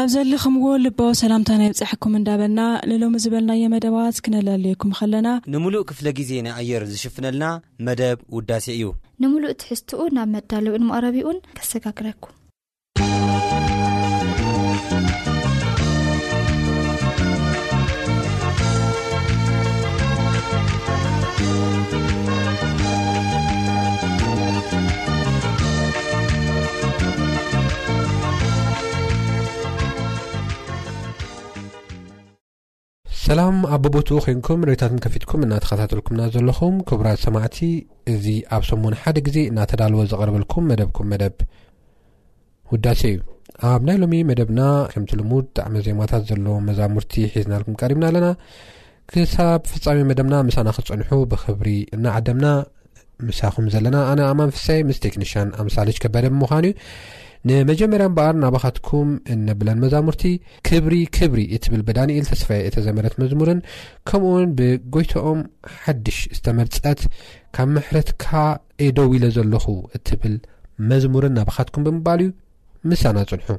ኣብ ዘለኽምዎ ልባዊ ሰላምታና ይብጻሕኩም እንዳበልና ንሎሚ ዝበልናዮ መደባት ክነላልየኩም ከለና። ንምሉእ ክፍለ ግዜ ናይ ኣየር ዝሽፍነልና መደብ ውዳሴ እዩ። ንምሉእ ትሕዝትኡ ናብ መዳለዊኡን መቕረቢኡን ከሰጋግረኩም። ሰላም ኣብ ቦቦትኡ ኮንኩም ሬድዮታትኩም ከፊትኩም እናተኸታተልኩምና ዘለኹም ክቡራት ሰማዕቲ እዚ ኣብ ሰሙን ሓደ ግዜ እናተዳለወ ዝቐርበልኩም መደብኩም መደብ ውዳሴ እዩ ኣብ ናይ ሎሚ መደብና ከምቲ ልሙድ ጣዕሚ ዜማታት ዘለዎም መዛሙርቲ ሒዝናልኩም ቀሪብና ኣለና ክሳብ ፍፃሜ መደብና ምሳና ክፀንሑ ብክብሪ እናዓደምና ምሳኹም ዘለና ኣነ ኣማን ፍሳይ ምስ ቴክኒሽያን ኣምሳልች ከበደ ብምዃኑ እዩ ንመጀመርያ እምበኣር ናባኻትኩም እነብለን መዛሙርቲ ክብሪ ክብሪ እትብል ብዳንኤል ተስፋየ እተዘመረት መዝሙርን ከምኡ ውን ብጎይታኦም ሓድሽ ዝተመርፀት ካብ ምሕረትካ ኤደው ኢለ ዘለኹ እትብል መዝሙርን ናባኻትኩም ብምባል እዩ ምሳና ፅንሑ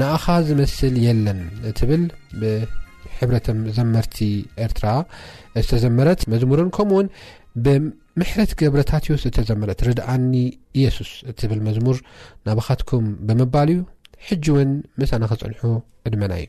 ንኣኻ ዝመስል የለን እትብል ብሕብረት ዘመርቲ ኤርትራ ዝተዘመረት መዝሙርን ከምኡውን ብምሕረት ገብረታትዮስ እተዘመረት ርድኣኒ ኢየሱስ እትብል መዝሙር ናባኻትኩም ብምባል እዩ ሕጂ እውን ምሳና ክፅንሑ ዕድመና እዩ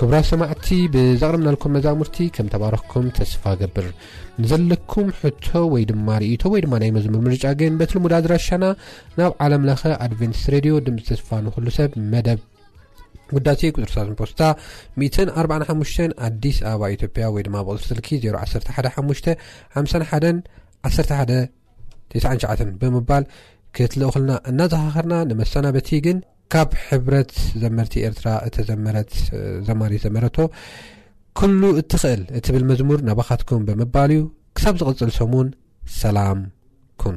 ክብራት ሰማዕቲ ብዘቕርብናልኩም መዛሙርቲ ከም ተባረኽኩም ተስፋ ገብር ንዘለኩም ሕቶ ወይ ድማ ርእቶ ወይ ድማ ናይ መዝሙር ምርጫ ግን በቲ ልሙድ ኣድራሻና ናብ ዓለም ለኸ ኣድቨንቲስ ሬድዮ ድምፂ ተስፋ ንኩሉ ሰብ መደብ ጉዳሴ ቁፅሪ ሳትን ፖስታ 145 ኣዲስ ኣበባ ኢትዮጵያ ወይ ድማ ብቕፅሪ ስልኪ 011 551 11 ትስዓን ትሽዓተን ብምባል ክትልእኹልና እናዘኻኸርና ንመሰናበቲ ግን ካብ ሕብረት ዘመርቲ ኤርትራ እተዘመረት ዘማሪት ዘመረቶ ኩሉ እትኽእል እትብል መዝሙር ናባኻትኩም ብምባል እዩ ክሳብ ዝቕጽል ሰሙን ሰላም ኩኑ